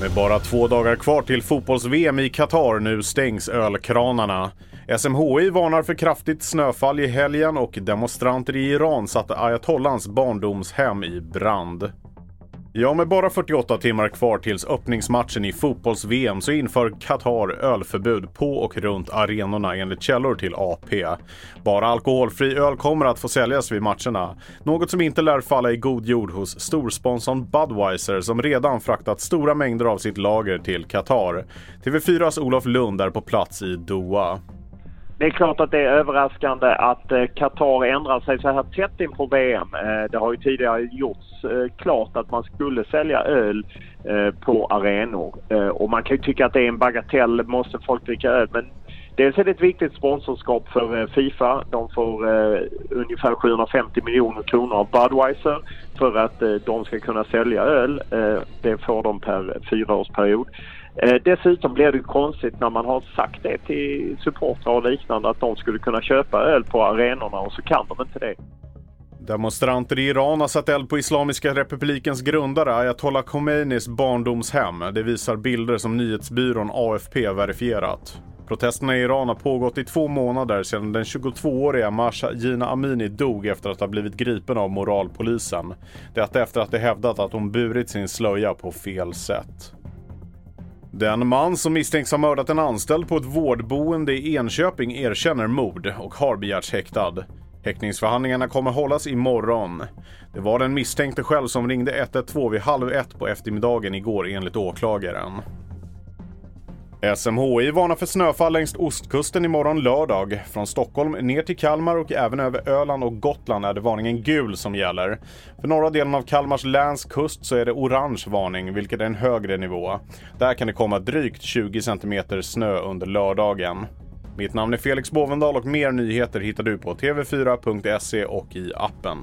Med bara två dagar kvar till fotbolls-VM i Qatar nu stängs ölkranarna. SMHI varnar för kraftigt snöfall i helgen och demonstranter i Iran satte ayatollans barndomshem i brand. Ja, med bara 48 timmar kvar tills öppningsmatchen i fotbolls-VM så inför Qatar ölförbud på och runt arenorna enligt källor till AP. Bara alkoholfri öl kommer att få säljas vid matcherna. Något som inte lär falla i god jord hos storsponsorn Budweiser som redan fraktat stora mängder av sitt lager till Qatar. TV4s Olof Lund är på plats i Doha. Det är klart att det är överraskande att eh, Qatar ändrar sig så här tätt inför VM. Eh, det har ju tidigare gjorts eh, klart att man skulle sälja öl på arenor. Och man kan ju tycka att det är en bagatell, måste folk dricka öl? Men dels är det ett viktigt sponsorskap för Fifa. De får ungefär 750 miljoner kronor av Budweiser för att eh, de ska kunna sälja öl. Eh, det får de per fyraårsperiod. Eh, dessutom blir det konstigt när man har sagt det till supportrar och liknande att de skulle kunna köpa öl på arenorna och så kan de inte det. Demonstranter i Iran har satt eld på Islamiska republikens grundare ayatollah Khomeinis barndomshem. Det visar bilder som nyhetsbyrån AFP verifierat. Protesterna i Iran har pågått i två månader sedan den 22-åriga Masha Jina Amini dog efter att ha blivit gripen av moralpolisen. Detta efter att de hävdat att hon burit sin slöja på fel sätt. Den man som misstänks ha mördat en anställd på ett vårdboende i Enköping erkänner mord och har begärts häktad. Häktningsförhandlingarna kommer hållas imorgon. Det var den misstänkte själv som ringde 112 vid halv ett på eftermiddagen igår enligt åklagaren. SMHI varnar för snöfall längs ostkusten imorgon lördag. Från Stockholm ner till Kalmar och även över Öland och Gotland är det varningen gul som gäller. För norra delen av Kalmars läns kust så är det orange varning, vilket är en högre nivå. Där kan det komma drygt 20 cm snö under lördagen. Mitt namn är Felix Bovendal och mer nyheter hittar du på tv4.se och i appen.